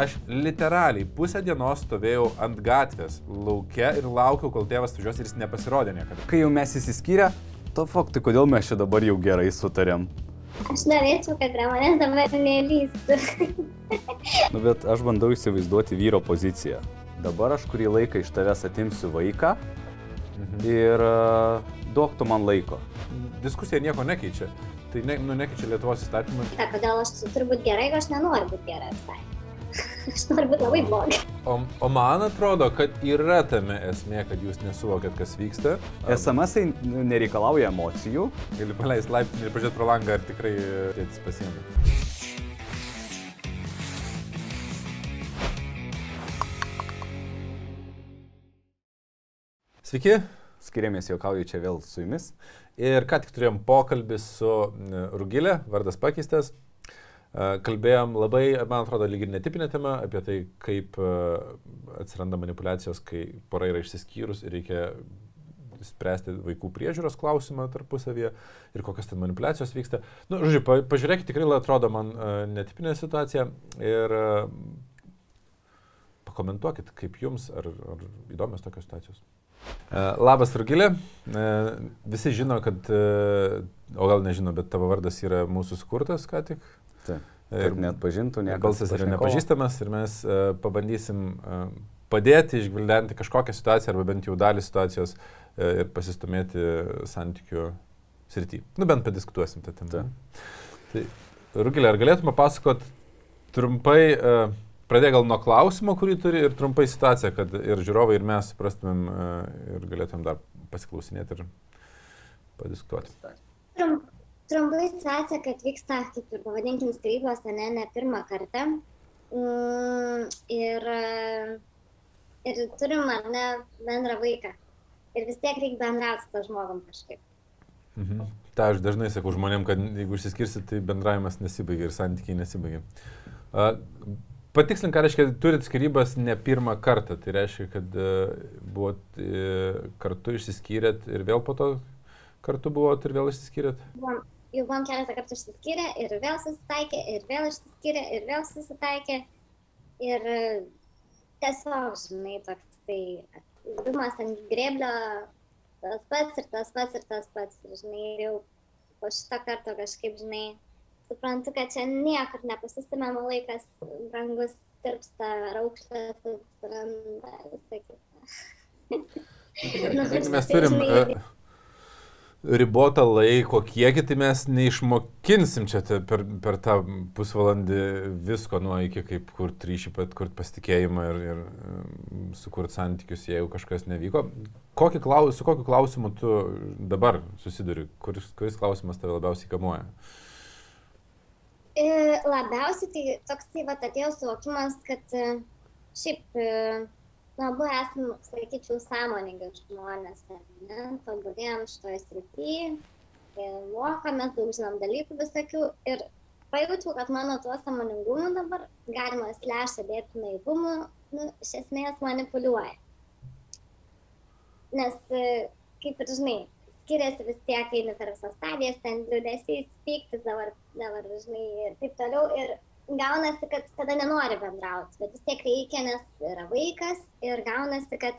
Aš literaliai pusę dienos stovėjau ant gatvės, laukia ir laukiau, kol tėvas važiuos ir jis nepasirodė niekada. Kai jau mes įsiskyrę, to faktai, kodėl mes čia dabar jau gerai sutarėm. Aš norėčiau, kad manęs dabar nelystų. Nu, bet aš bandau įsivaizduoti vyro poziciją. Dabar aš kurį laiką iš tavęs atimsiu vaiką ir uh, duok tu man laiko. Diskusija nieko nekeičia. Tai ne, nu, nekeičia Lietuvos įstatymų. Ta, kodėl aš turiu būti gerai, aš nenoriu būti gerai visai. Aš noriu būti labai blogai. O, o man atrodo, kad yra tame esmė, kad jūs nesuvokėt, kas vyksta. SMS -ai nereikalauja emocijų. Gali paleisti laiptinį ir pažiūrėti pro langą, ar tikrai tėtis pasiemė. Sveiki, Skiriamės juokauju čia vėl su jumis. Ir ką tik turėjom pokalbį su e, Rugilė, vardas pakeistas. Kalbėjom labai, man atrodo, lyg ir netipinę temą apie tai, kaip atsiranda manipulacijos, kai pora yra išsiskyrus ir reikia spręsti vaikų priežiūros klausimą tarpusavyje ir kokios ten manipulacijos vyksta. Na, nu, žodžiu, pa, pažiūrėkit, tikrai atrodo man netipinė situacija ir pakomentuokit, kaip jums, ar, ar įdomios tokios situacijos. Labas, Rugilė. Visi žino, kad, o gal nežino, bet tavo vardas yra mūsų skurtas ką tik. Taip. Ir net pažintų, ne. Balsas yra nepažįstamas ir mes pabandysim padėti išgvildenti kažkokią situaciją arba bent jau dalį situacijos ir pasistumėti santykių srity. Nu, bent padiskutuosim tą temą. Tai, Rugilė, ar galėtume pasakot trumpai, Pradėk gal nuo klausimo, kurį turi ir trumpai situaciją, kad ir žiūrovai, ir mes suprastumėm ir galėtumėm dar pasiklausinėti ir padiskutuoti. Trum, trumpai situacija, kad vyksta, kaip ir pavadinkim, skirybos, ne, ne pirmą kartą. Mm, ir, ir turim, ar ne, bendrą vaiką. Ir vis tiek reikia bendrauti su to žmogum kažkaip. Mhm. Ta aš dažnai sakau žmonėm, kad jeigu išsiskirsit, tai bendravimas nesibaigia ir santykiai nesibaigia. Uh, Patikslink, ką reiškia, turit skirybas ne pirmą kartą. Tai reiškia, kad uh, buvot uh, kartu išsiskyrėt ir vėl po to kartu buvot ir vėl išsiskyrėt? Buvom, jau buvom keletą kartų išsiskyrę ir vėl susitaikė, ir vėl išsiskyrė, ir vėl susitaikė. Ir uh, tiesiog, žinai, toks tai buvimas ant grėblio, tas pats ir tas pats ir tas pats. Ir, žinai, jau po šitą kartą kažkaip, žinai, suprantu, kad čia niekur nepasistumėmo laikas, brangus tirpsta, raukštas atsiranda, visą kitą. nu, mes turim uh, ribotą laiko kiekį, tai mes neišmokinsim čia per, per tą pusvalandį visko nuo iki kaip kurti ryšį, kurti pasitikėjimą ir, ir sukurti santykius, jeigu kažkas nevyko. Kokį klaus, su kokiu klausimu tu dabar susiduri? Kuris, kuris klausimas tave labiausiai kamuoja? E, labiausiai tai toks tai va atėjo suvokimas, kad e, šiaip e, abu esame, sakyčiau, sąmoningi žmonės, ne, tobulėjom šitoje srityje, mokomės, daug žinom dalykų visokių ir pajaučiau, kad mano tuo sąmoningumu dabar galima slešą dėti naivumu, nu, iš esmės manipuliuoja. Nes, kaip ir žinai, skiriasi vis tiek, eini per visas stadijas, ten liūdėsiais, pyktis dabar, dabar, žinai, ir taip toliau. Ir gaunasi, kad tada nenori bendrauti, bet vis tiek reikia, nes yra vaikas ir gaunasi, kad,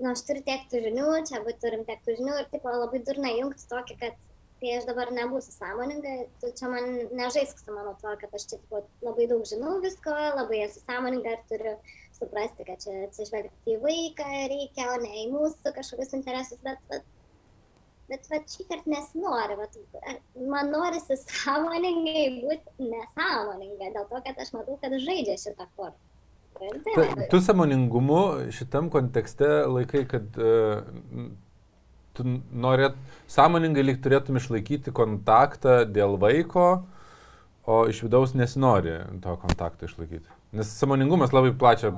na, nu, aš turiu tiek turinių, čia abu turim tiek turinių ir taip labai durna jungti tokį, kad tai aš dabar nebūsiu sąmoninga, tu čia man nežaisk su mano tuo, kad aš čia tipo, labai daug žinau visko, labai esu sąmoninga ir turiu suprasti, kad čia atsižvelgti į vaiką reikia, o ne į mūsų kažkokius interesus, bet, bet, bet va, šį kartą nesinori, va, man norisi sąmoningai būti nesąmoninga, dėl to, kad aš matau, kad žaidžia šitą kortą. Ta, tu samoningumu šitam kontekste laikai, kad uh, tu norėt, sąmoningai lyg turėtum išlaikyti kontaktą dėl vaiko, o iš vidaus nesinori to kontakto išlaikyti. Nes samoningumas labai plačia.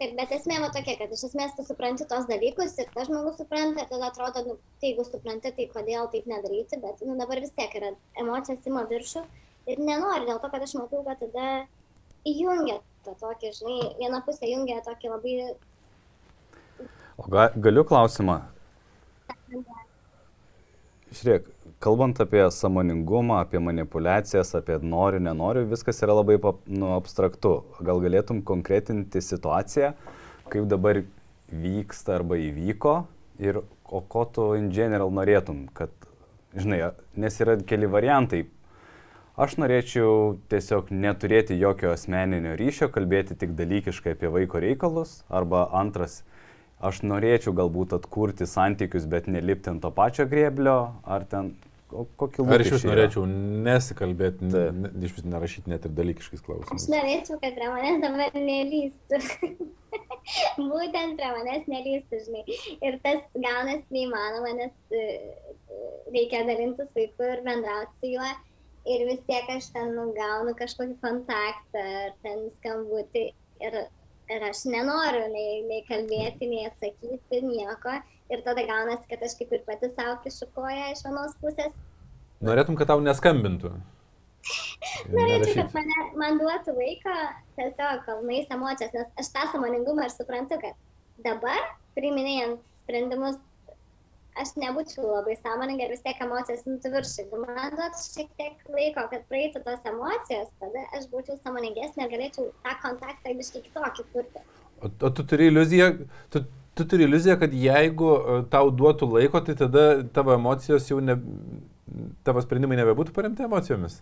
Taip, bet esmė va tokia, kad iš esmės tu supranti tos dalykus ir tas žmogus supranta, tada atrodo, nu, tai jeigu supranti, tai kodėl taip nedaryti, bet nu, dabar vis tiek yra emocijos ima viršų ir nenori dėl to, kad aš matau, kad tada įjungia tą tokį, žinai, viena pusė jungia tokį labai... O ga, galiu klausimą? Žiūrėk, kalbant apie samoningumą, apie manipulacijas, apie noriu, nenoriu, viskas yra labai nu, abstraktu. Gal galėtum konkretinti situaciją, kaip dabar vyksta arba įvyko ir o ko tu in general norėtum, kad, žinai, nes yra keli variantai. Aš norėčiau tiesiog neturėti jokio asmeninio ryšio, kalbėti tik dalykiškai apie vaiko reikalus, arba antras aš norėčiau galbūt atkurti santykius, bet nelipti ant to pačio grėblio, ar ten kokį laiką. Ar iš vis norėčiau nesikalbėti, ne, ne, iš vis nerašyti net ir dalykiškais klausimais. Aš norėčiau, kad prie manęs dabar nelystų. Būtent prie manęs nelystų, žinai. Ir tas gaunasi neįmanoma, nes e, reikia dalintis vaiku ir bendrauti su juo. Ir vis tiek aš ten nu, gaunu kažkokį kontaktą, ar ten skambutį. Ir ir aš nenoriu nei, nei kalbėti, nei atsakyti, nieko. Ir tada gaunasi, kad aš kaip ir pati savo kišukoja iš vienos pusės. Norėtum, kad tau neskambintų. Norėčiau, kad mane, man duotų laiką tiesiog kalnais emocijas, nes aš tą samoningumą ir suprantu, kad dabar, priminėjant sprendimus, aš nebūčiau labai sąmoninga ir vis tiek emocijos imtų viršų. Jeigu man duotų šiek tiek laiko, kad praeitų tos emocijos, tada aš būčiau sąmoningesnė ir galėčiau tą kontaktą biškai kitokį kurti. O, o tu turi iliuziją, tu, tu turi iliuziją, kad jeigu e, tau duotų laiko, tai tada tavo emocijos jau ne, tavo sprendimai nebebūtų paremti emocijomis?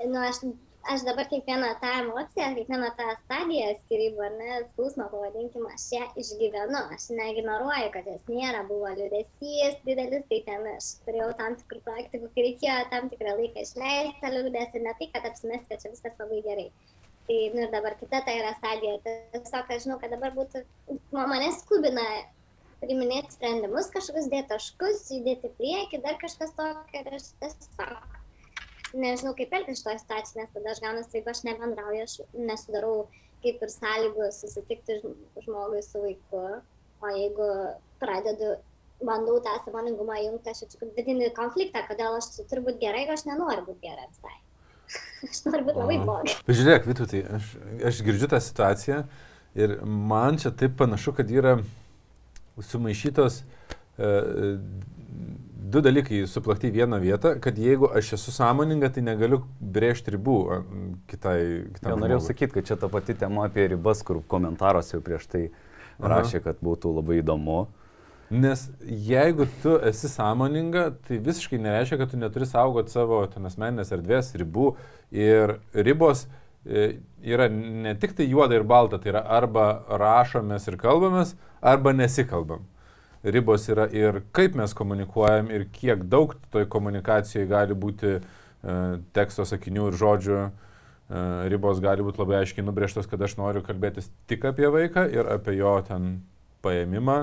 Nu, aš aš dabar kiekvieną tą emociją, kiekvieną tą stadiją skirybų ar ne, skausmą pavadinkim, aš ją išgyvenu, aš neignoruoju, kad jos nėra, buvo liūdėsys didelis, tai ten aš turėjau tam tikrų praktikų, kai reikėjo tam tikrą laiką išleisti tą liūdėsį, ne tai, kad apsimest, kad čia viskas labai gerai. Tai nu, ir dabar kita ta yra stadija, tiesiog aš žinau, kad dabar būtų, mane skubina priminėti sprendimus, kažkokius dėti taškus, judėti prieki, dar kažkas tokio ir aš tiesiog nežinau, kaip elgtis šitoje situacijoje, nes tada aš gaunasi, jeigu aš nebendrauju, aš nesudarau kaip ir sąlygų susitikti žmogui su vaiku, o jeigu pradedu, bandau tą samoningumą jungti, aš jaučiu vidinį konfliktą, kodėl aš turiu būti gerai, jeigu aš nenoriu būti gerai visai. Aš noriu būti labai blogai. Žiūrėk, Vytutai, aš, aš girdžiu tą situaciją ir man čia taip panašu, kad yra sumaišytos uh, du dalykai suplakti į vieną vietą, kad jeigu aš esu sąmoninga, tai negaliu brėžti ribų kitai. Ja, norėjau sakyti, kad čia ta pati tema apie ribas, kur komentaruose jau prieš tai rašė, kad būtų labai įdomu. Nes jeigu tu esi sąmoninga, tai visiškai nereiškia, kad tu neturi saugoti savo ten asmeninės erdvės ribų. Ir ribos e, yra ne tik tai juoda ir balta, tai yra arba rašomės ir kalbamės, arba nesikalbam ribos yra ir kaip mes komunikuojam ir kiek daug toj komunikacijai gali būti e, teksto sakinių ir žodžių. E, ribos gali būti labai aiškiai nubrėžtos, kad aš noriu kalbėtis tik apie vaiką ir apie jo ten paėmimą,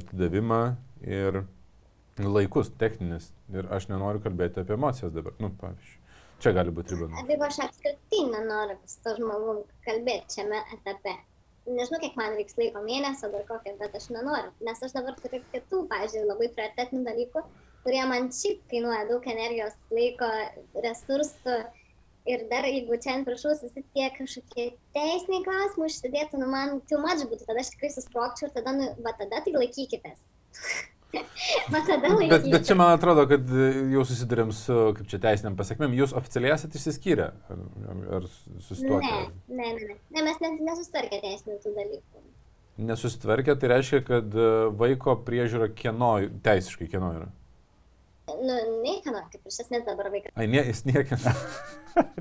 atidavimą ir laikus techninis. Ir aš nenoriu kalbėti apie emocijas dabar. Nu, pavyzdžiui. Čia gali būti riba. Jeigu aš apskritai nenoriu su to žmogum kalbėti šiame etape, nežinau, kiek man reiks laiko, mėnesio ar kokio, bet aš nenoriu, nes aš dabar turiu kitų, pažiūrėjau, labai prioritetinių dalykų, kurie man šiaip kainuoja daug energijos, laiko, resursų. Ir dar, jeigu čia ant viršaus visi tie kažkokie teisiniai klausimai užsidėtų, nu man too much būtų, tada aš tikrai susprogčiau ir tada, nu, va tada tai laikykitės. bet, bet čia man atrodo, kad jau susidurėm su, kaip čia teisiniam pasiekmėm, jūs oficialiai esate išsiskyrę? Ar, ar susituokę? Ne, ne, ne, ne, mes nesusitvarkė teisinių tų dalykų. Nesusitvarkė, tai reiškia, kad e, vaiko priežiūra kieno, teisiškai kieno yra? Nu, niekieno, kaip iš esmės dabar vaikas. Ai, ne, jis niekieno.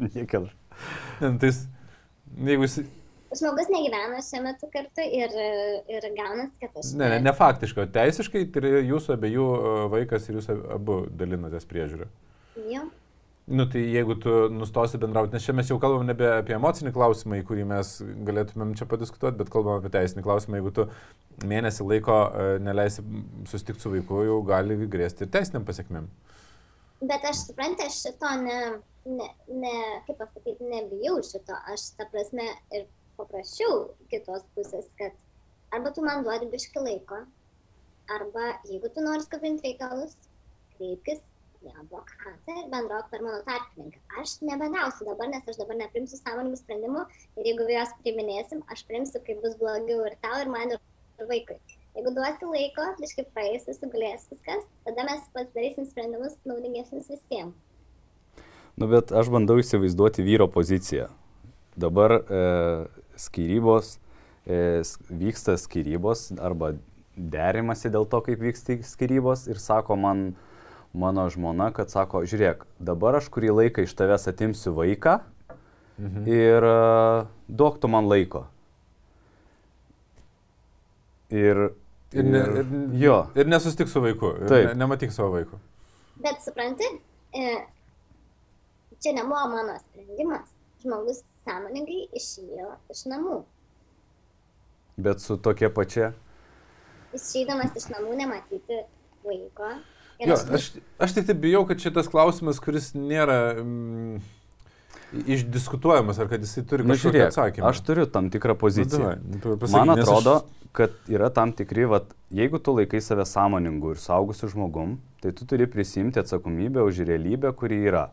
niekieno. tai jis, jeigu jis žmogus negyvena šiuo metu kartu ir, ir gaunas, kad aš. Ne, ne, ne faktiškai, teisiškai tai jūsų abiejų vaikas ir jūs abu dalinatės priežiūrą. Jo. Nu tai jeigu tu nustosi bendrauti, nes čia mes jau kalbam nebe apie emocinį klausimą, į kurį mes galėtumėm čia padiskutuoti, bet kalbam apie teisinį klausimą, jeigu tu mėnesį laiko e, neleisi susitikti su vaiku, jau gali grėsti ir teisiniam pasiekmėm. Bet aš suprantu, aš šito ne, ne, ne kaip pasakyti, nebijau šito, aš ta prasme ir paprasčiau kitos pusės, kad arba tu man duodi biški laiko, arba jeigu tu nori skubinti reikalus, kreipkis advokatą ir bendrauk per mano tarpininką. Aš nebendrausiu dabar, nes aš dabar neprimsiu sąmoningų sprendimų ir jeigu juos priminėsim, aš primsiu, kaip bus blogiau ir tau, ir man, ir vaikui. Jeigu duosi laiko, biškai praeis, susigulės viskas, tada mes pasidarysim sprendimus naudingesnius visiems. Nu, bet aš bandau įsivaizduoti vyro poziciją. Dabar e, skirybos, e, vyksta skirybos arba derimasi dėl to, kaip vyksta skirybos ir sako man mano žmona, kad sako, žiūrėk, dabar aš kurį laiką iš tavęs atimsiu vaiką mhm. ir e, duok tu man laiko. Ir Ir, ne, ir, jo. ir nesustik su vaiku. Ne, nematyk savo vaikų. Bet supranti, e, čia nebuvo mano sprendimas. Žmogus sąmoningai išėjo iš namų. Bet su tokia pačia. Išeidamas iš namų nematyti vaiko. Jo, aš, aš tik taip bijau, kad šitas klausimas, kuris nėra mm, išdiskutuojamas, ar kad jisai turi Na, kažkokį žiūrėk, atsakymą. aš turiu tam tikrą Nu, poziciją. davai, tu pasakyk, Man atrodo, Aš... kad yra tam tikri, vat, jeigu tu laikai save sąmoningu ir saugusiu žmogum, tai tu turi prisimti atsakomybę už realybę, kuri yra.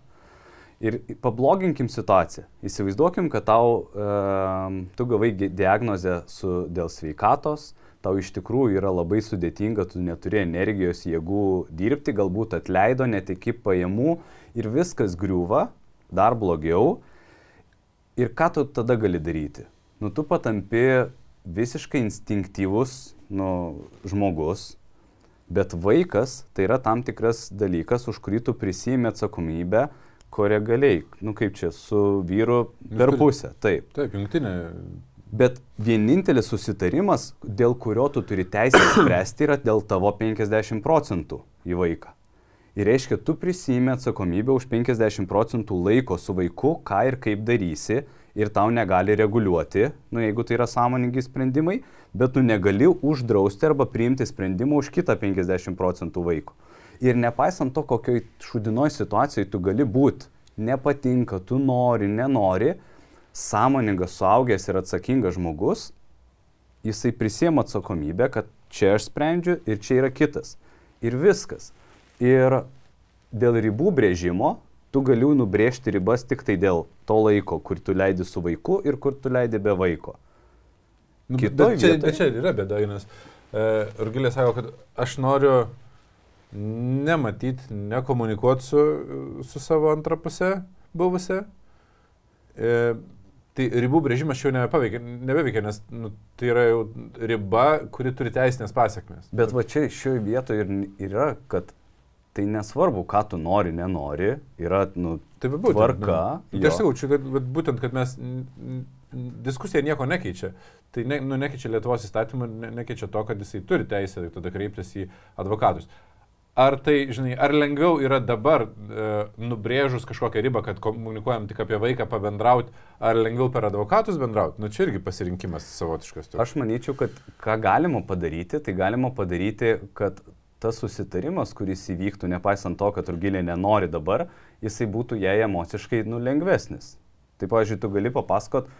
Ir pabloginkim situaciją. Įsivaizduokim, kad tau, e, tu gavai diagnozę su, dėl sveikatos, tau iš tikrųjų yra labai sudėtinga, tu neturi energijos, jėgų dirbti, galbūt atleido, netiki pajamų ir viskas griūva, dar blogiau. Ir ką tu tada gali daryti? Nu, tu patampi visiškai instinktyvus nu, žmogus, bet vaikas tai yra tam tikras dalykas, už kurį tu prisimi atsakomybę, kuria galiai, nu kaip čia, su vyru per turi- pusę, taip. Taip, jungtinė. Bet vienintelis susitarimas, dėl kurio tu turi teisę spręsti, yra dėl tavo 50 procentų į vaiką. Ir reiškia, tu prisimi atsakomybę už 50 procentų laiko su vaiku, ką ir kaip darysi, ir tau negali reguliuoti, nu jeigu tai yra sąmoningi sprendimai, bet tu negali uždrausti arba priimti sprendimą už kitą 50 procentų vaiko. Ir nepaisant to, kokioj šudinoj situacijoje tu gali būti, nepatinka, tu nori, nenori, sąmoningas, suaugęs ir atsakingas žmogus, jisai prisėmė atsakomybę, kad čia aš sprendžiu ir čia yra kitas. Ir viskas. Ir dėl ribų brėžimo tu gali nubrėžti ribas tik tai dėl to laiko, kur tu leidi su vaiku ir kur tu leidi be vaiko. Nu, Kitoj bet, čia, vietoj- bet čia yra bėda, nes e, Urgilė sako, kad aš noriu nematyti, nekomunikuoti su, su savo antra pusė buvusią. E, tai ribų brėžimas jau nebepaveikia, nebeveikia, nes nu, tai yra jau riba, kuri turi teisinės pasiekmes. Bet va čia šioje vietoje ir yra, kad tai nesvarbu, ką tu nori, nenori, yra nu, Tai va būtent. tvarka. Nu, tai jo. aš sakau, čia, kad, būtent, kad mes diskusija nieko nekeičia. Tai ne, nu, nekeičia Lietuvos įstatymų, ne, nekeičia to, kad jisai turi teisę tada kreiptis į advokatus. Ar tai, žinai, ar lengviau yra dabar e, nubrėžus kažkokią ribą, kad komunikuojam tik apie vaiką pabendrauti, ar lengviau per advokatus bendrauti? Nu, čia irgi pasirinkimas savotiškas. toks. Aš manyčiau, kad ką galima padaryti, tai galima padaryti, kad tas susitarimas, kuris įvyktų, nepaisant to, kad Urgilė nenori dabar, jisai būtų jai emociškai nu, lengvesnis. Tai, pavyzdžiui, tu gali papasakot,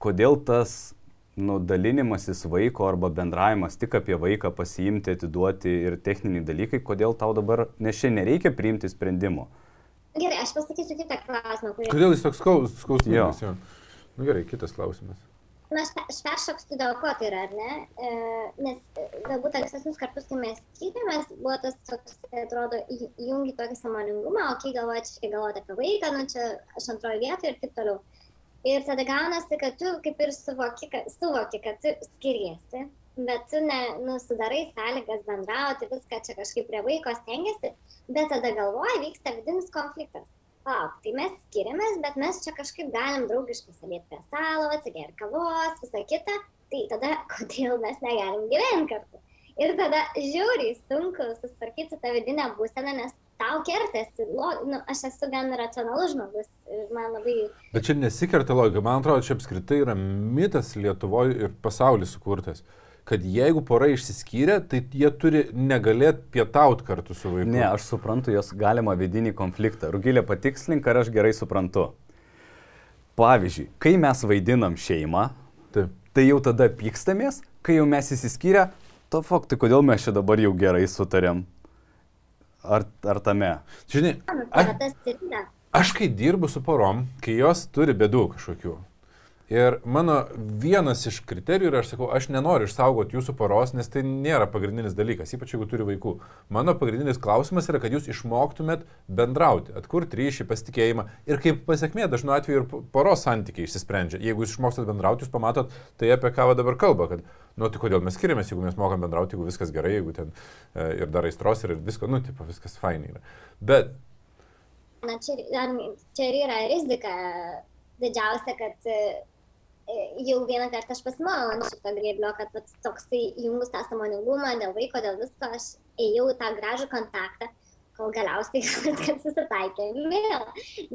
kodėl tas nu, dalinimasis vaiko arba bendravimas tik apie vaiką pasiimti, atiduoti ir techniniai dalykai, kodėl tau dabar, nes čia nereikia priimti sprendimo. Gerai, aš pasakysiu kitą klausimą, kurį... Kodėl jis toks skaus- skausmingas? Jo. Nu gerai, kitas klausimas. Na, aš, pe- aš peršoksiu dėl ko tai yra, ar ne? E, nes e, galbūt ankstesnius kartus, kai mes skyrėmės, buvo tas toks, atrodo, į- įjungi tokį samoningumą, o kai galvoji, čia galvoti apie vaiką, nu čia aš antroji vietoje ir taip toliau. Ir tada gaunasi, kad tu kaip ir suvoki, kad, suvoki, kad tu skiriesi, bet tu ne, nu, sudarai sąlygas bendrauti, viską čia kažkaip prie vaiko stengiasi, bet tada galvoji, vyksta vidinis konfliktas. Palauk, tai mes skiriamės, bet mes čia kažkaip galim draugiškai sėdėti prie stalo, atsigerti kavos, visą kitą. Tai tada kodėl mes negalim gyventi kartu? Ir tada žiauriai sunku susitvarkyti su tą vidinę būseną, nes tau kertasi. Lo, nu, aš esu gan racionalus žmogus ir man labai... Bet čia nesikerta logika. Man atrodo, čia apskritai yra mitas Lietuvoje ir pasaulyje sukurtas. Kad jeigu pora išsiskyrė, tai jie turi negalėti pietauti kartu su vaiku. Ne, aš suprantu jos galimą vidinį konfliktą. Rugilė patikslink, ar aš gerai suprantu. Pavyzdžiui, kai mes vaidinam šeimą, Taip. tai jau tada pykstamės, kai jau mes įsiskyrę, to fakt, tai kodėl mes čia dabar jau gerai sutarėm? Ar, ar tame? Žinai, aš, aš kai dirbu su porom, kai jos turi bėdų kažkokių. Ir mano vienas iš kriterijų yra, aš sakau, aš nenoriu išsaugoti jūsų poros, nes tai nėra pagrindinis dalykas, ypač jeigu turi vaikų. Mano pagrindinis klausimas yra, kad jūs išmoktumėt bendrauti, atkurti ryšį, pasitikėjimą ir kaip pasiekmė dažnu atveju ir poros santykiai išsisprendžia. Jeigu jūs išmokstat bendrauti, jūs pamatot tai, apie ką dabar kalba, kad, nu, tai kodėl mes skiriamės, jeigu mes mokam bendrauti, jeigu viskas gerai, jeigu ten e, ir dar aistros ir visko, nu, tipo, viskas fainai yra. Bet... Na, čia, čia ir yra rizika didžiausia, kad E, jau vieną kartą aš pasimojau ant šito grėblio, kad vat, toksai jungus tą samoningumą dėl vaiko, dėl visko, aš ėjau į tą gražų kontaktą, kol galiausiai viskas susitaikė vėl.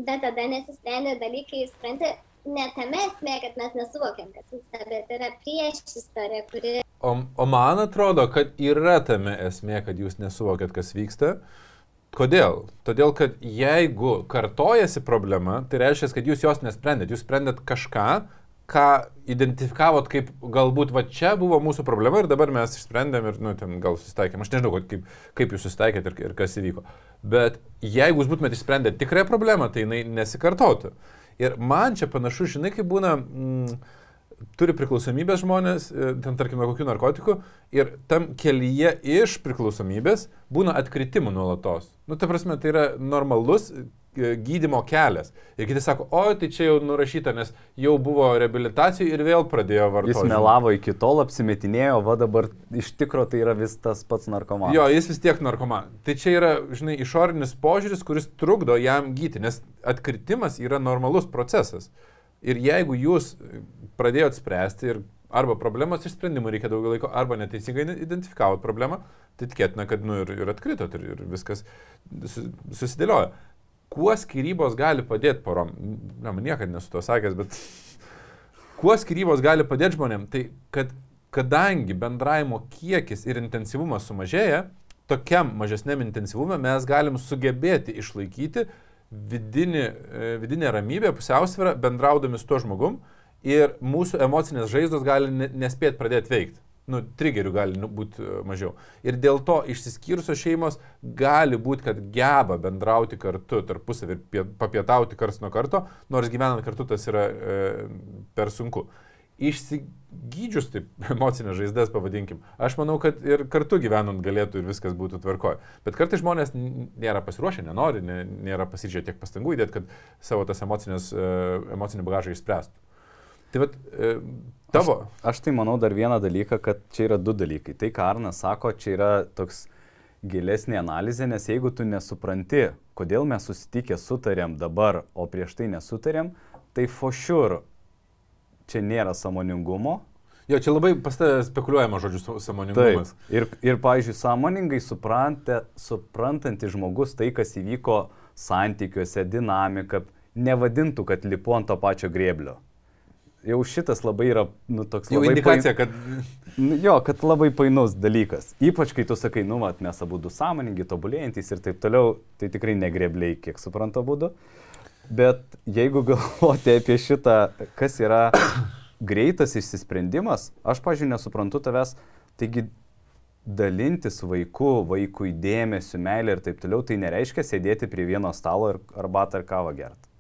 Bet tada nesisprendė dalykai, supranti, ne tame esmė, kad mes nesuvokiam, kas vyksta, bet yra prieš istorija, kuri... O, o man atrodo, kad yra tame esmė, kad jūs nesuvokiat, kas vyksta. Kodėl? Todėl, kad jeigu kartojasi problema, tai reiškia, kad jūs jos nesprendėt, jūs sprendėt kažką, ką identifikavot kaip galbūt va čia buvo mūsų problema ir dabar mes išsprendėm ir, nu, ten gal susitaikėm. Aš nežinau, kaip, kaip jūs susitaikėt ir, ir kas įvyko. Bet jeigu jūs būtumėte išsprendę tikrąją problemą, tai jinai nesikartotų. Ir man čia panašu, žinai, kaip būna, mm, turi priklausomybės žmonės, e, ten tarkim, nuo kokių narkotikų, ir tam kelyje iš priklausomybės būna atkritimų nuolatos. Nu, ta prasme, tai yra normalus E, gydimo kelias. Ir kiti sako, o tai čia jau nurašyta, nes jau buvo reabilitacijų ir vėl pradėjo vartoti. Jis melavo iki tol, apsimetinėjo, va dabar iš tikro tai yra vis tas pats narkomanas. Jo, jis vis tiek narkomanas. Tai čia yra, žinai, išorinis požiūris, kuris trukdo jam gyti, nes atkritimas yra normalus procesas. Ir jeigu jūs pradėjot spręsti ir arba problemos išsprendimui reikia daugiau laiko, arba neteisingai identifikavot problemą, tai tikėtina, kad nu, ir, ir atkritot ir, ir viskas susidėliojo. Kuo skirybos gali padėti porom, na, man niekada nesu to sakęs, bet kuo skirybos gali padėti žmonėm, tai kad kadangi bendravimo kiekis ir intensyvumas sumažėja, tokiam mažesniam intensyvumui mes galim sugebėti išlaikyti vidinį, e, vidinę ramybę, pusiausvyrą, bendraudami su tuo žmogum ir mūsų emocinės žaizdos gali nespėti pradėti veikti nu, trigerių gali nu, būti e, mažiau. Ir dėl to išsiskyrusios šeimos gali būti, kad geba bendrauti kartu tarpusavį ir papietauti kars nuo karto, nors gyvenant kartu tas yra e, per sunku. Išsigydžius taip emocinės žaizdas, pavadinkim, aš manau, kad ir kartu gyvenant galėtų ir viskas būtų tvarkoje. Bet kartai žmonės nėra pasiruošę, nenori, nėra pasidžię tiek pastangų įdėti, kad savo tas emocinės, e, emocinį bagažą išspręstų. Tai vad, e, tavo. Aš, aš tai manau dar vieną dalyką, kad čia yra du dalykai. Tai, ką Arnas sako, čia yra toks gilesnė analizė, nes jeigu tu nesupranti, kodėl mes susitikę sutarėm dabar, o prieš tai nesutarėm, tai for sure čia nėra samoningumo. Jo, čia labai pas tave spekuliuojama žodžiu samoningumas. Taip. Ir, ir pavyzdžiui, sąmoningai suprantė, suprantantis žmogus tai, kas įvyko santykiuose, dinamika, nevadintų, kad lipu ant to pačio grėblio jau šitas labai yra, nu, toks jau labai... indikacija, pain... kad... Nu, jo, kad labai painus dalykas. Ypač kai tu sakai, nu, mat, mes abu du sąmoningi, tobulėjantis ir taip toliau, tai tikrai negrebliai, kiek suprantu būdu. Bet jeigu galvoti apie šitą, kas yra greitas išsisprendimas, aš, pažiūrėjau, nesuprantu tavęs, taigi dalintis vaiku, vaikui dėmesiu, meilė ir taip toliau, tai nereiškia sėdėti prie vieno stalo ir arbatą ir kavą gerti.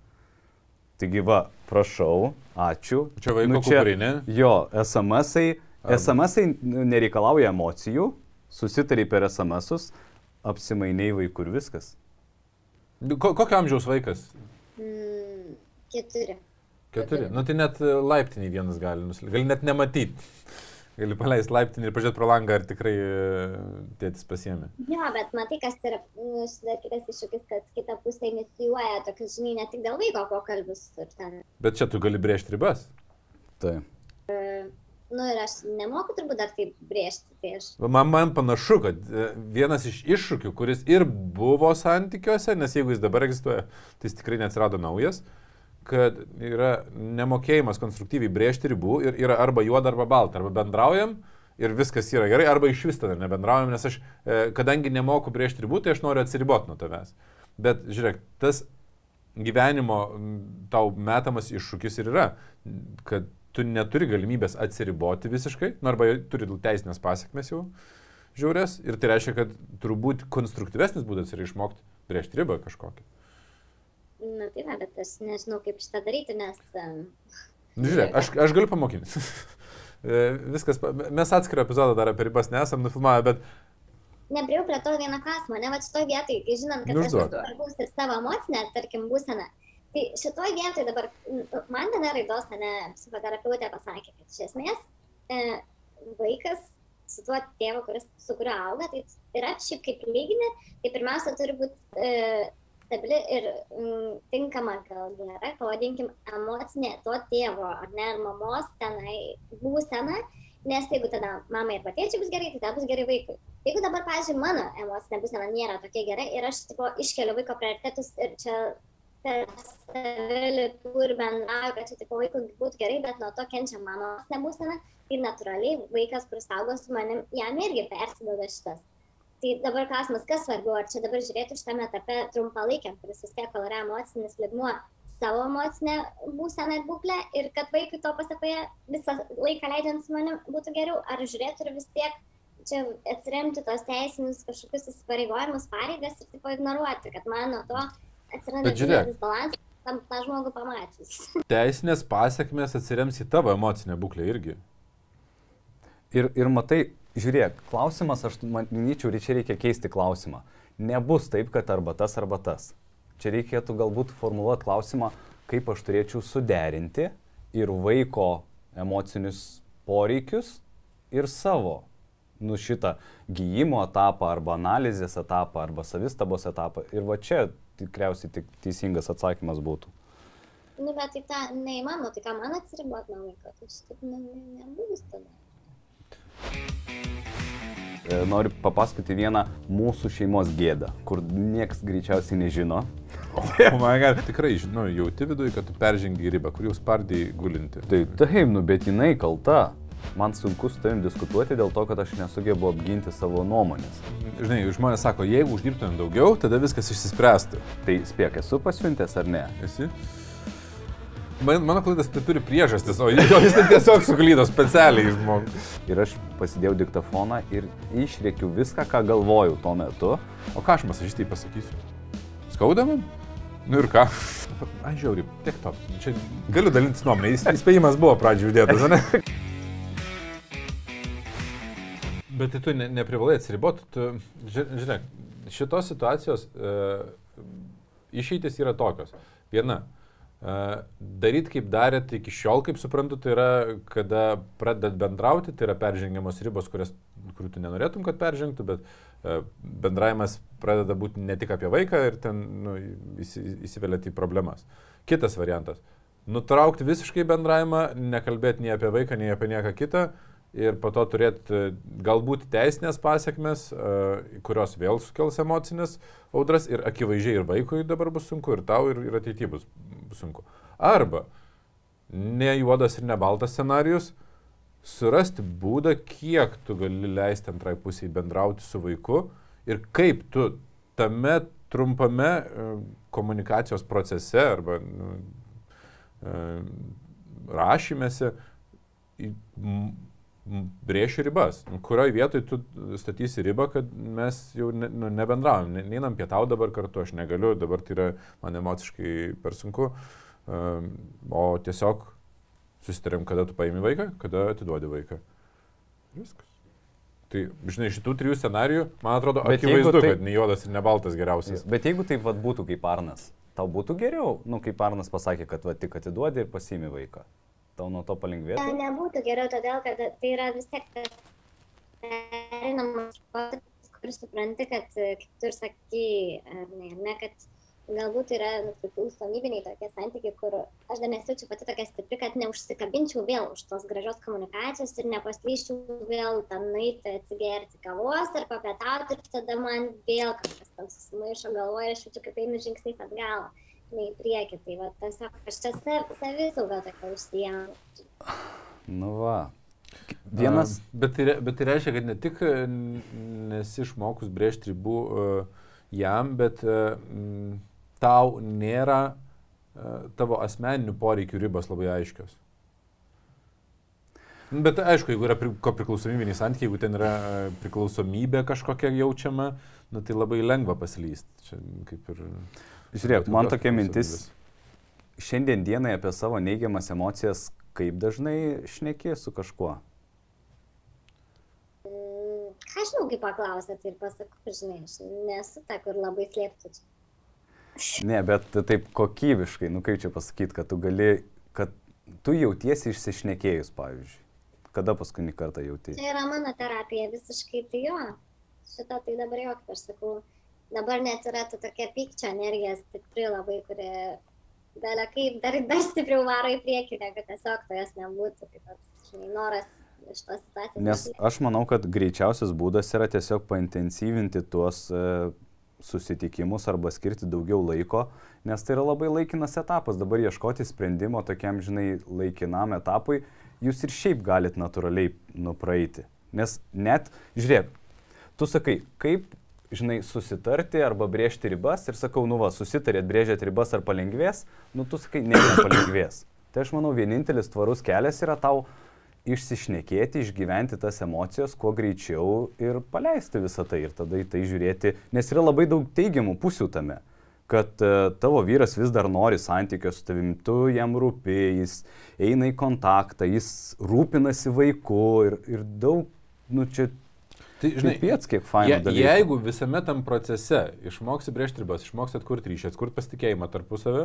Taigi va, prašau, ačiū. Čia vaiko nu, čia, kuprinė. Jo, SMS-ai, SMS-ai nereikalauja emocijų, susitariai per SMS-us, apsimainiai vaikų ir viskas. Ko, kokio amžiaus vaikas? Mm, keturi. Keturi. Nu tai net laiptinį vienas gali nusilikti, gali net nematyti. Gali paleisti laiptinį ir pažiūrėti pro langą, ar tikrai e, tėtis pasiemė. Jo, bet matai, kas yra nu, dar kitas iššūkis, kad kita pusė inicijuoja tokius, žinai, ne tik dėl vaiko pokalbius. Ten... Bet čia tu gali brėžti ribas. Taip. E, nu ir aš nemoku turbūt dar taip brėžti. Tai aš... man, man panašu, kad e, vienas iš iššūkių, kuris ir buvo santykiuose, nes jeigu jis dabar egzistuoja, tai jis tikrai neatsirado naujas, kad yra nemokėjimas konstruktyviai brėžti ribų ir yra arba juoda, arba balta, arba bendraujam ir viskas yra gerai, arba iš vis tada nebendraujam, nes aš, e, kadangi nemoku brėžti ribų, tai aš noriu atsiriboti nuo tavęs. Bet žiūrėk, tas gyvenimo tau metamas iššūkis ir yra, kad tu neturi galimybės atsiriboti visiškai, nu, arba turi teisinės pasiekmes jau žiaurės, ir tai reiškia, kad turbūt konstruktyvesnis būdas yra išmokti brėžti ribą kažkokią. Na tai va, bet aš nežinau, kaip šitą daryti, nes Nu, žiūrėk, aš, aš galiu pamokinti. E, Viskas, mes atskirą epizodą dar apie ribas nesam nufilmavę, bet Nepriejau prie to vieną klausimą, ne va šitoj vietoj, kai žinant, kad Nu, aš svarbus ir savo emocinę, tarkim, būseną. Tai šitoj vietoj dabar, m, man viena raidos, ne, psichoterapeutė pasakė, kad iš esmės e, vaikas su tuo tėvu, kuris, su kuriuo auga, tai yra šiaip kaip lyginė, tai pirmiausia turi būti e, stabili ir mm, tinkama, gal gera, pavadinkim, emocinė to tėvo ar ne, ar mamos tenai būsena, nes jeigu tada mamai ir patėčiai bus gerai, tai tada bus gerai vaikui. Jeigu dabar, pavyzdžiui, mano emocinė būsena nėra tokia gera ir aš tipo, iškeliu vaiko prioritetus ir čia per savilį ir bendrauju, kad čia tipo, vaikui būtų gerai, bet nuo to kenčia mano emocinė būsena, tai natūraliai vaikas, kuris augo su manim, jam irgi persiduoda šitas. Tai dabar klausimas, kas svarbu, ar čia dabar žiūrėti šitame etape trumpalaikiam, kuris vis tiek, kol yra emocinis ligmuo, savo emocinę būseną ir būklę ir kad vaikui to pasakoje visą laiką leidžiant su manim būtų geriau, ar žiūrėti ir vis tiek čia atsiremti tos teisinius kažkokius įsipareigojimus, pareigas ir taip ignoruoti, kad man nuo to atsiranda Bet žiūrėk. didelis balansas tam tą žmogų pamačius. teisinės pasiekmes atsirems į tavo emocinę būklę irgi. Ir, ir matai, žiūrėk, klausimas, aš manyčiau, čia reikia keisti klausimą. Nebus taip, kad arba tas, arba tas. Čia reikėtų galbūt formuluoti klausimą, kaip aš turėčiau suderinti ir vaiko emocinius poreikius ir savo, nu šitą gyjimo etapą arba analizės etapą arba savistabos etapą. Ir va čia tikriausiai tik teisingas atsakymas būtų. Nu, bet tai tą neįmanoma, tai ką man atsiribot nuo vaiko, tai šitaip ne, ne, nebus tada. E, Noriu papasakoti vieną mūsų šeimos gėdą, kur nieks greičiausiai nežino. O man gal tikrai, žinau, jauti viduje, kad tu peržengi ribą, kur jau spardai gulinti. Tai taip, nu bet jinai kalta. Man sunku su tavim diskutuoti dėl to, kad aš nesugebu apginti savo nuomonės. Žinai, žmonės sako, jeigu uždirbtumėm daugiau, tada viskas išsispręstų. Tai spėk, esu pasiuntęs ar ne? Esi? Man, mano klaidas tai turi priežastis, o jis jis tai tiesiog suklydo specialiai žmogus. Ir aš pasidėjau diktafoną ir išrėkiu viską, ką galvojau tuo metu. O ką aš masažistai pasakysiu? Skauda man? Nu ir ką? Aš žiauri, tiek to. Čia galiu dalintis nuomonę. Įs- Įspėjimas buvo pradžioje uždėtas, ne? Bet tai tu ne, neprivalai atsiriboti. Tu, ži- žiūrėk, šitos situacijos e, išeitis yra tokios. Viena. E, daryti kaip darėt iki šiol, kaip suprantu, tai yra, kada pradedat bendrauti, tai yra peržengiamos ribos, kurias, kurių tu nenorėtum, kad peržengtų, bet e, bendravimas pradeda būti ne tik apie vaiką ir ten nu, įsi, įsiveliat į problemas. Kitas variantas. Nutraukti visiškai bendravimą, nekalbėti nei apie vaiką, nei apie nieką kitą ir po to turėti e, galbūt teisinės pasiekmes, e, kurios vėl sukels emocinės audras ir akivaizdžiai ir vaikui dabar bus sunku, ir tau, ir, ir ateityje bus sunku. Arba ne juodas ir ne baltas scenarius, surasti būdą, kiek tu gali leisti antrai pusiai bendrauti su vaiku ir kaip tu tame trumpame e, komunikacijos procese arba nu, rašymėse į- m- m- brėši ribas. Kurioje vietoje tu statysi ribą, kad mes jau ne, nu, nebendravom, ne, neinam pietau dabar kartu, aš negaliu, dabar tai yra man emociškai per sunku, um, o tiesiog susitarėm, kada tu paimi vaiką, kada atiduodi vaiką. Viskas. Tai, žinai, šitų trijų scenarijų, man atrodo, Bet akivaizdu, tai- kad ne juodas ir ne baltas geriausias. Bet jeigu taip vat, būtų kaip Arnas, tau būtų geriau, nu kaip Arnas pasakė, kad va, tik atiduodi ir pasiimi vaiką. Tau nuo to palengvėtų? nebūtų geriau, todėl kad tai yra vis tiek perinamas laikotarpis, kur supranti, kad, kaip tu ir sakai, ar ne, ne, kad galbūt yra nu, priklausomybiniai tokie santykiai, kur aš dar nesijaučiu pati tokia stipri, kad neužsikabinčiau vėl už tos gražios komunikacijos ir nepaslyščiau vėl ten nueiti atsigerti kavos ar papietauti ir tada man vėl kažkas ten susimaišo galvoje ir aš jaučiu, kaip einu žingsniais atgal. Ne į priekį, tai va, tiesiog aš čia sav, savisauga tokia užsijęmu. Nu va. Vienas. A, Bet tai, bet tai reiškia, kad ne tik e, nesi išmokus brėžti ribų uh, jam, bet uh, tau nėra uh, tavo asmeninių poreikių ribos labai aiškios. Nu, Bet aišku, jeigu yra pri, priklausomybiniai santykiai, jeigu ten yra priklausomybė kažkokia jaučiama, nu, tai labai lengva paslysti. Čia kaip ir... Žiūrėk, man tokia mintis, šiandien dienai apie savo neigiamas emocijas kaip dažnai šneki su kažkuo? Mm, Ką žinau, kaip paklausėt ir pasakau, žinai, aš nesu ta, kur labai slėptų. Ne, bet taip kokybiškai, nu kaip čia pasakyti, kad tu gali, kad tu jautiesi išsišnekėjus, pavyzdžiui. Kada paskutinį kartą jauti? Tai yra mano terapija visiškai, tai jo. Šitą tai dabar jo, kaip aš sakau, dabar net yra ta tokia pykčio energija stipri labai, kuri belia kaip dar, dar stipriau varo į priekį, negu tiesiog to jos nebūtų. Taip pat, žinai, noras iš tos situacijos. Nes aš manau, kad greičiausias būdas yra tiesiog paintensyvinti tuos e, susitikimus arba skirti daugiau laiko, nes tai yra labai laikinas etapas. Dabar ieškoti sprendimo tokiam, žinai, laikinam etapui, jūs ir šiaip galit natūraliai nupraeiti. Nes net, žiūrėk, tu sakai, kaip, žinai, susitarti arba brėžti ribas ir sakau, nu va, susitarėt, brėžėt ribas ar palengvės, nu tu sakai, ne, nepalengvės. Tai aš manau, vienintelis tvarus kelias yra tau išsišnekėti, išgyventi tas emocijas kuo greičiau ir paleisti visą tai ir tada į tai žiūrėti, nes yra labai daug teigiamų pusių tame kad uh, tavo vyras vis dar nori santykio su tavimi, tu jam rūpi, jis eina į kontaktą, jis rūpinasi vaiku ir, ir daug, nu čia Tai, žinai, piets kiek fainų je, jeigu visame tam procese išmoksi brėžti ribas, išmoksi atkurti ryšį, atkurti pasitikėjimą tarpusavį,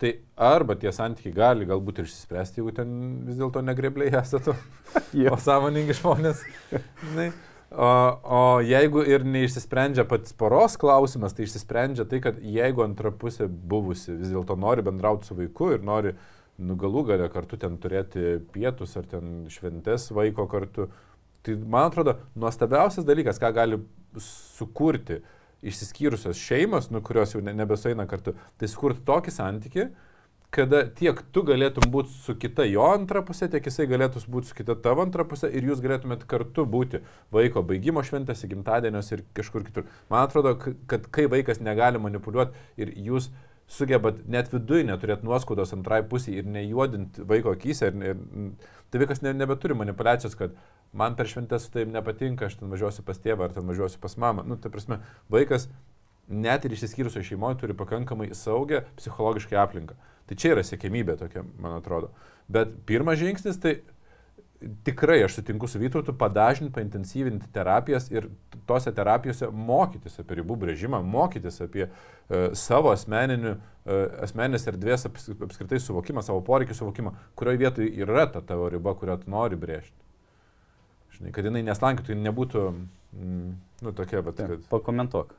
tai arba tie santykiai gali galbūt ir išsispręsti, jeigu ten vis dėlto negrebliai esate, o sąmoningi žmonės. Žinai. O, o jeigu ir neišsisprendžia pats poros klausimas, tai išsisprendžia tai, kad jeigu antra pusė buvusi vis dėlto nori bendrauti su vaiku ir nori nu, galų galę kartu ten turėti pietus ar ten šventes vaiko kartu, tai man atrodo nuostabiausias dalykas, ką gali sukurti išsiskyrusios šeimos, nu, kurios jau ne, nebesueina kartu, tai sukurti tokį santyki, kada tiek tu galėtum būti su kita jo antra pusė, tiek jisai galėtų būti su kita tavo antra pusė ir jūs galėtumėt kartu būti vaiko baigimo šventėse, gimtadieniuose ir kažkur kitur. Man atrodo, kad kai vaikas negali manipuliuoti ir jūs sugebat net viduje neturėti nuoskaudos antrai pusiai ir nejuodinti vaiko akise, ir, ir, tai vaikas ne, nebeturi manipulacijos, kad man per šventės su taip nepatinka, aš ten važiuosiu pas tėvą ar ten važiuosiu pas mamą. Nu, tai prasme, vaikas net ir išsiskyrusio šeimoje turi pakankamai saugę psichologiškai aplinką. Tai čia yra siekimybė tokia, man atrodo. Bet pirmas žingsnis tai tikrai aš sutinku su Vytautu padažinti, paintensyvinti terapijas ir tose terapijose mokytis apie ribų brėžimą, mokytis apie uh, savo asmeninių, uh, asmeninės erdvės aps, apskritai suvokimą, savo poreikių suvokimą, kurioje vietoje yra ta tavo riba, kurią tu nori brėžti. Žinai, kad jinai neslankytų, jinai nebūtų, mm, nu, tokia, bet Taip, kad... Pakomentuok.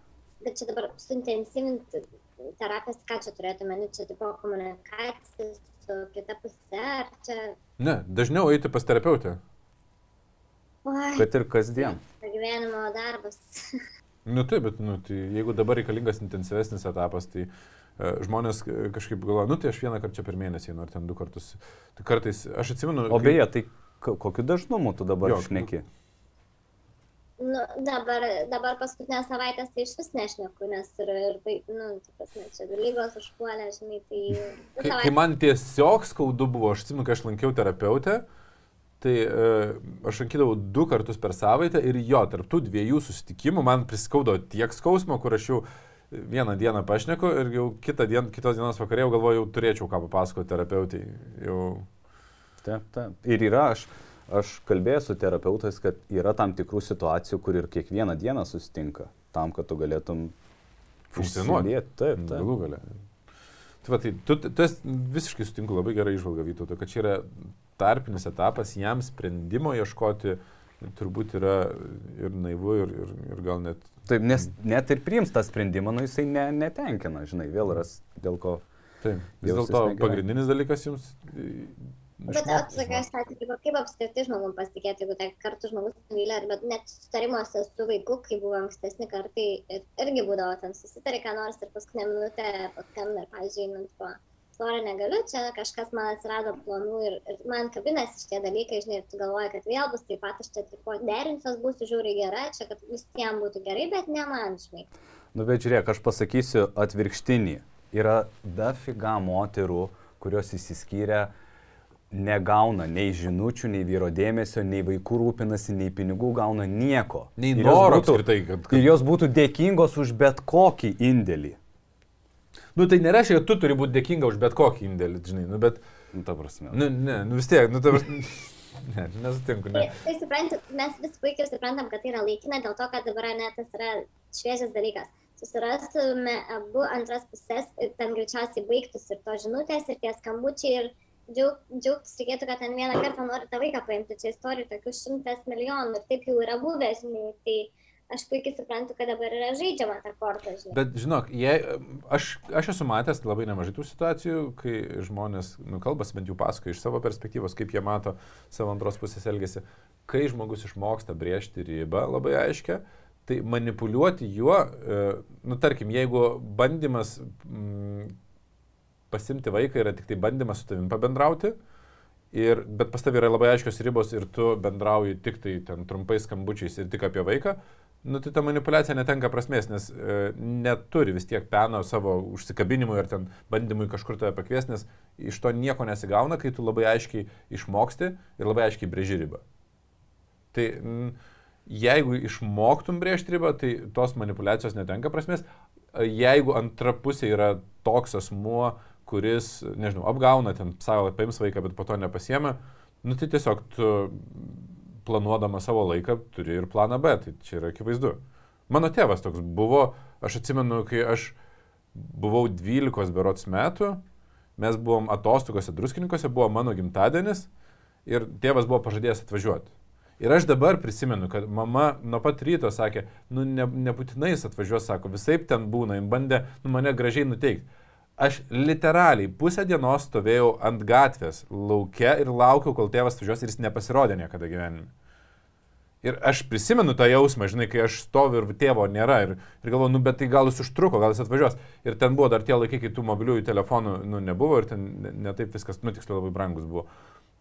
Bet čia dabar suintensyvinti terapijas, ką čia turėtume, nu, čia tipo komunikacija su kita pusė, ar čia... Ne, dažniau eiti pas terapeutę. Oi, Kad ir kasdien. gyvenimo darbas. Nu taip, bet nu, tai jeigu dabar reikalingas intensyvesnis etapas, tai uh, žmonės e, kažkaip galvoja, nu tai aš vieną kartą čia per mėnesį, einu, ar ten du kartus. Tai kartais, aš atsimenu... O kai- beje, tai kokiu dažnumu tu dabar Jo, šneki? Nu, dabar, dabar paskutinę savaitę tai iš vis nešneku, nes ir, ir tai, nu, tai prasme, čia lygos užpuolė, žinai, tai... Kai, kai man tiesiog skaudu buvo, aš atsimenu, kai aš lankiau terapeutę, tai uh, aš lankydavau du kartus per savaitę ir jo, tarptų dviejų susitikimų man priskaudo tiek skausmo, kur aš jau vieną dieną pašneku ir jau kitą dieną, kitos dienos vakarė jau galvoju, jau turėčiau ką papasakoti terapeutai. Jau... Taip, taip. Ir yra, aš, aš kalbėjau su terapeutais, kad yra tam tikrų situacijų, kur ir kiekvieną dieną susitinka, tam, kad tu galėtum Funkcionuoti. Taip, taip. Galų galę. Tai va, tai tu, tu esi visiškai sutinku labai gerai išvalga Vytauto, kad čia yra tarpinis etapas, jam sprendimo ieškoti turbūt yra ir naivu, ir, ir, ir gal net... Taip, nes net ir priims tą sprendimą, nu jisai ne, netenkina, žinai, vėl ras dėl ko. Taip, vis dėlto pagrindinis dalykas jums... Bet atsakai, aš sakau, kaip, apskritai žmogum pasitikėti, jeigu tai kartu žmogus nuvylė, bet net sutarimuose su vaiku, kai buvo ankstesni kartai, ir, irgi būdavo ten susitari, ką nors ir paskutinę minutę paskambina pavyzdžiui, einant po svorį negaliu, čia kažkas man atsirado planų ir, ir man kabinasi šitie dalykai, žinai, ir tu galvoji, kad vėl bus taip pat, aš čia tipo derinsiuos, būsiu žiūri gera, čia kad visiems būtų gerai, bet ne man, žinai. Nu, bet žiūrėk, aš pasakysiu atvirkštinį. Yra dafiga moterų, kurios įsiskyrė, negauna nei žinučių, nei vyro dėmesio, nei vaikų rūpinasi, nei pinigų gauna nieko. Nei Ir jos noro būtų- apskritai, kad... kad... Ir jos būtų dėkingos už bet kokį indėlį. Nu tai nereiškia, kad tu turi būti dėkinga už bet kokį indėlį, žinai, nu, bet Nu, ta prasme. Nu, ne, nu vis tiek, nu, ta prasme. Ne, nesutinku, ne. Tai, tai suprantu, mes vis puikiai suprantam, kad tai yra laikina, dėl to, kad dabar net tas yra šviežias dalykas. Susirastume abu antras pusės ir ten greičiausiai baigtųsi ir to žinutės, ir tie skambučiai, ir džiaug, džiaugtis reikėtų, kad ten vieną kartą nori tą vaiką paimti. Čia istorijų tokių šimtas milijonų ir taip jau yra buvę, žinai. Tai aš puikiai suprantu, kad dabar yra žaidžiama ta korta, žinai. Bet žinok, jei, aš, aš esu matęs labai nemažai tų situacijų, kai žmonės, nu, kalbas bent jau pasakoja iš savo perspektyvos, kaip jie mato savo antros pusės elgesį. Kai žmogus išmoksta brėžti ribą labai aiškę, tai manipuliuoti juo, e, nu, tarkim, jeigu bandymas mm, pasimti vaiką yra tik tai bandymas su tavim pabendrauti, Ir, bet pas tavai yra labai aiškios ribos ir tu bendrauji tik tai ten trumpais skambučiais ir tik apie vaiką, nu, tai ta manipulacija netenka prasmės, nes e, neturi vis tiek peno savo užsikabinimui ar ten bandymui kažkur tave pakviesti, nes iš to nieko nesigauna, kai tu labai aiškiai išmoksti ir labai aiškiai brėži ribą. Tai m, jeigu išmoktum brėžti ribą, tai tos manipulacijos netenka prasmės. Jeigu antra pusė yra toks asmuo, kuris, nežinau, apgauna ten savo, paims vaiką, bet po to nepasiema, nu tai tiesiog tu planuodama savo laiką turi ir planą B, tai čia yra akivaizdu. Mano tėvas toks buvo, aš atsimenu, kai aš buvau 12 berots metų, mes buvom atostogose druskininkose, buvo mano gimtadienis ir tėvas buvo pažadėjęs atvažiuoti. Ir aš dabar prisimenu, kad mama nuo pat ryto sakė, nu ne, nebūtinai jis atvažiuos, sako, visai ten būna, jis bandė nu, mane gražiai nuteikti. Aš literaliai pusę dienos stovėjau ant gatvės laukia ir laukiau, kol tėvas važiuos ir jis nepasirodė niekada gyvenime. Ir aš prisimenu tą jausmą, žinai, kai aš stoviu ir tėvo nėra. Ir, ir galvoju, nu, bet tai gal jis užtruko, gal jis atvažiuos. Ir ten buvo dar tie laikai, kai tų mobiliųjų telefonų, nu, nebuvo ir ten netaip ne viskas, nu, tiksliau labai brangus buvo.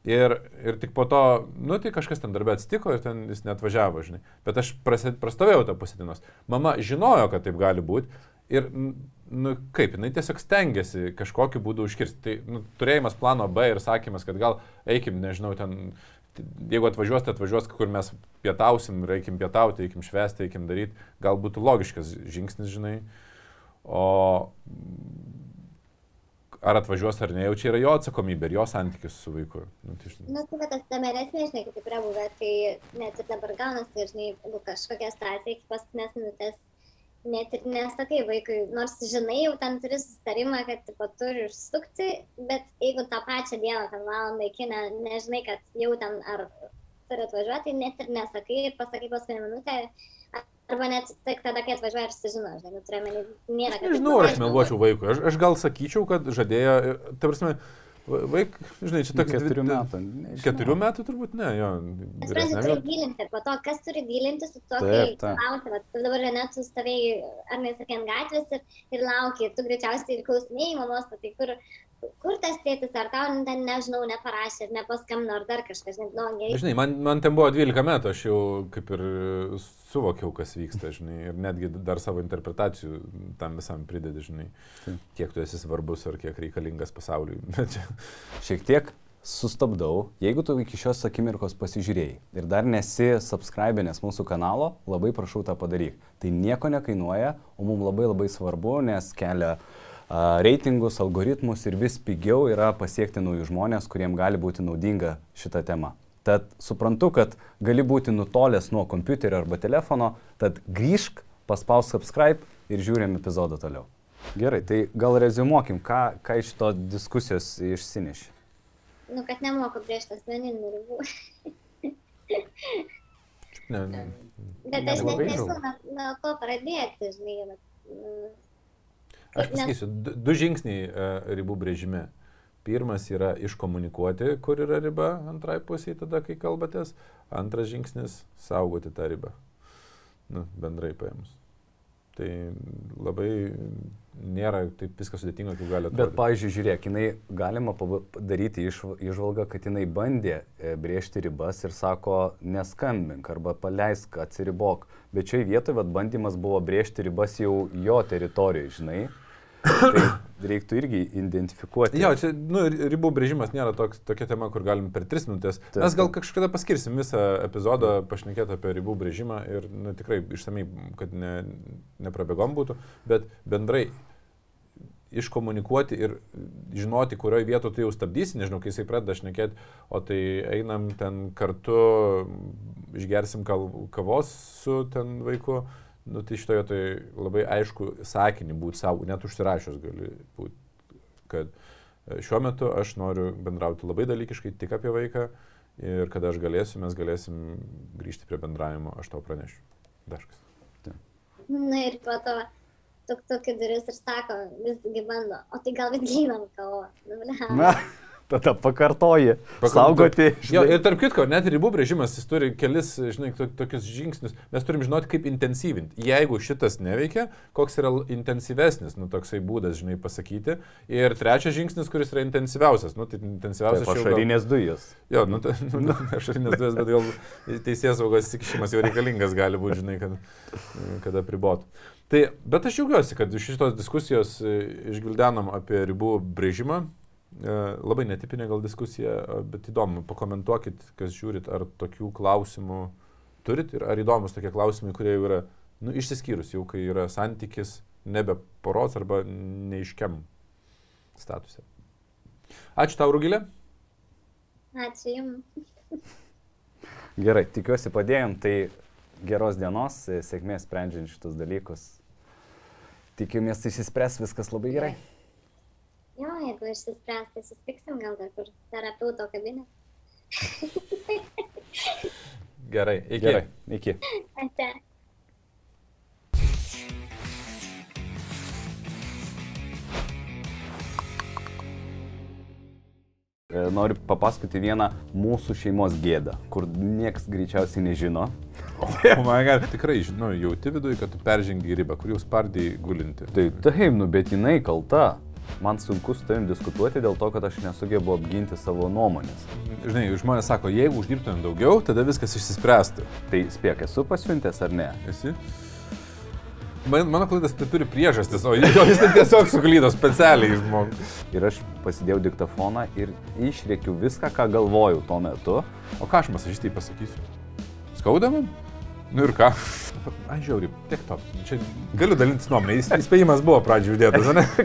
Ir, ir tik po to, nu, tai kažkas ten darbė atsitiko ir ten jis net važiavo, žinai. Bet aš prastovėjau tą pusėdinos. Mama žinojo, kad taip gali būti. Ir, nu, kaip, jinai tiesiog stengiasi kažkokiu būdu užkirsti. Tai, nu, turėjimas plano B ir sakymas, kad gal eikim, nežinau, ten, jeigu atvažiuos, tai atvažiuos, kur mes pietausim, reikim pietauti, eikim švesti, eikim daryti, gal būtų logiškas žingsnis, žinai. O ar atvažiuos ar ne, jau čia yra jo atsakomybė ir jo santykis su vaiku. Nu, tai, žinai. nu, tai tas temeresnė, žinai, kaip yra buvę, tai net ir dabar gaunasi, tai, žinai, jeigu kažkokia situacija iki paskutinės minutės net ir nesakai vaikui, nors žinai, jau ten turi sustarimą, kad tipo, turi išsukti, bet jeigu tą pačią dieną, ten valandą iki, ne, nežinai, kad jau ten ar turi atvažiuoti, tai net ir nesakai ir pasakai paskutinę minutę, Arba net tik tada, kai atvažiuoja ir sužino, žinai, nu, turiu menį, nėra. Nežinau, ar aš meluočiau vaikui. Aš, aš gal sakyčiau, kad žadėjo, ta prasme, Vaik, žinai, čia toks keturių metų. Nežinau. Keturių metų turbūt ne, jo. Suprantu, turi gilinti, po to, kas turi gilinti su to, kai klausi, va, tu dabar net tu stovėjai, ar nesakė ant gatvės ir, ir lauki, tu greičiausiai klausinėjai mamos, tai kur, kur tas tėtis, ar tau ten, nežinau, neparašė, ar nepaskambino, ar dar kažkas, nežinau, gerai. Žinai, man, man ten buvo 12 metų, aš jau kaip ir suvokiau, kas vyksta, žinai, ir netgi dar savo interpretacijų tam visam pridedi, žinai, kiek tu esi svarbus ar kiek reikalingas pasauliui. Šiek tiek sustabdau, jeigu tu iki šios akimirkos pasižiūrėjai ir dar nesi subscribinęs mūsų kanalo, labai prašau tą padaryk. Tai nieko nekainuoja, o mums labai labai svarbu, nes kelia uh, reitingus, algoritmus ir vis pigiau yra pasiekti naujus žmonės, kuriems gali būti naudinga šita tema. Tad suprantu, kad gali būti nutolęs nuo kompiuterio arba telefono, tad grįžk, paspausk subscribe ir žiūrėm epizodą toliau. Gerai, tai gal rezumuokim, ką, ką iš to diskusijos išsineši. Nu, kad nemoku brėžti asmeninių ribų. ne, ne. Bet aš net nežinau, nuo ko pradėti, žinai. Bet, Aš pasakysiu, du, du žingsniai uh, ribų brėžime. Pirmas yra iškomunikuoti, kur yra riba antrai pusiai tada, kai kalbatės. Antras žingsnis - saugoti tą ribą. Nu, bendrai paėmus. Tai labai nėra taip viskas sudėtinga, kaip gali atrodyti. Bet, pavyzdžiui, žiūrėk, jinai galima daryti išvalgą, kad jinai bandė e, brėžti ribas ir sako, neskambink arba paleisk, atsiribok. Bet šioje vietoje vat, bandymas buvo brėžti ribas jau jo teritorijoje, žinai. Tai reiktų irgi identifikuoti. Jo, čia nu, ribų brėžimas nėra toks, tokia tema, kur galim per tris minutės. Taip, Mes gal kažkada paskirsim visą epizodą pašnekėti apie ribų brėžimą ir nu, tikrai išsamei, kad ne, neprabėgom būtų, bet bendrai iškomunikuoti ir žinoti, kurioje vietoje tu jau stabdysi, nežinau, kai jisai pradeda šnekėti, o tai einam ten kartu, išgersim kavos su ten vaiku, nu, tai šitoje tai labai aišku sakinį būti savo, net užsirašius gali būti, kad e, šiuo metu aš noriu bendrauti labai dalykiškai tik apie vaiką ir kada aš galėsiu, mes galėsim grįžti prie bendravimo, aš tau pranešiu. Daškas. Na ir po to tuk tuk duris ir sako, visgi bando, o tai gal visgi einam kavo. Na, tada pakartoji. Saugoti. Jo, ir tarp kitko, net ribų brėžimas, jis turi kelis, žinai, to, tokius žingsnius. Mes turim žinoti, kaip intensyvinti. Jeigu šitas neveikia, koks yra intensyvesnis, nu, toksai būdas, žinai, pasakyti. Ir trečias žingsnis, kuris yra intensyviausias. Nu, tai intensyviausias. Tai ašarinės gal... dujos. Jo, nu, tai, nu, nu, ašarinės dujos, bet gal teisės saugos įsikišimas jau reikalingas gali būti, žinai, kad, kad apribotų. Tai, bet aš džiaugiuosi, kad iš šitos diskusijos e, išgildenom apie ribų brėžimą. E, labai netipinė gal diskusija, bet įdomu, pakomentuokit, kas žiūrit, ar tokių klausimų turit ir ar įdomus tokie klausimai, kurie jau yra nu, išsiskyrus, jau kai yra santykis nebe poros arba neiškiam statuse. Ačiū tau, Rugilė. Ačiū Jums. Gerai, tikiuosi padėjom, tai geros dienos, sėkmės sprendžiant šitus dalykus. Tikimės, išsispręs viskas labai gerai. Jo, jeigu išsispręs, tai susitiksim gal dar kur terapeuto kabinė. gerai, iki. Gerai, iki. Ate. E, noriu papasakoti vieną mūsų šeimos gėdą, kur niekas greičiausiai nežino. O man gal tikrai, žinau, jauti viduje, kad tu peržengi ribą, kur jau spardai gulinti. Tai taip, nu, bet jinai kalta. Man sunku su tavim diskutuoti dėl to, kad aš nesugebu apginti savo nuomonės. Žinai, žmonės sako, jeigu uždirbtumėm daugiau, tada viskas išsispręstų. Tai spėk, esu pasiuntęs ar ne? Esi? Man, mano klaidas tai turi priežastis, o jis tai tiesiog suklydo specialiai žmogus. Ir aš pasidėjau diktafoną ir išrėkiu viską, ką galvojau tuo metu. O ką aš masažistai pasakysiu? Skauda man? Nu ir ką? Aš žiauriai, tiek to. Čia galiu dalintis nuomonę. Įspėjimas buvo pradžioje uždėtas, ne?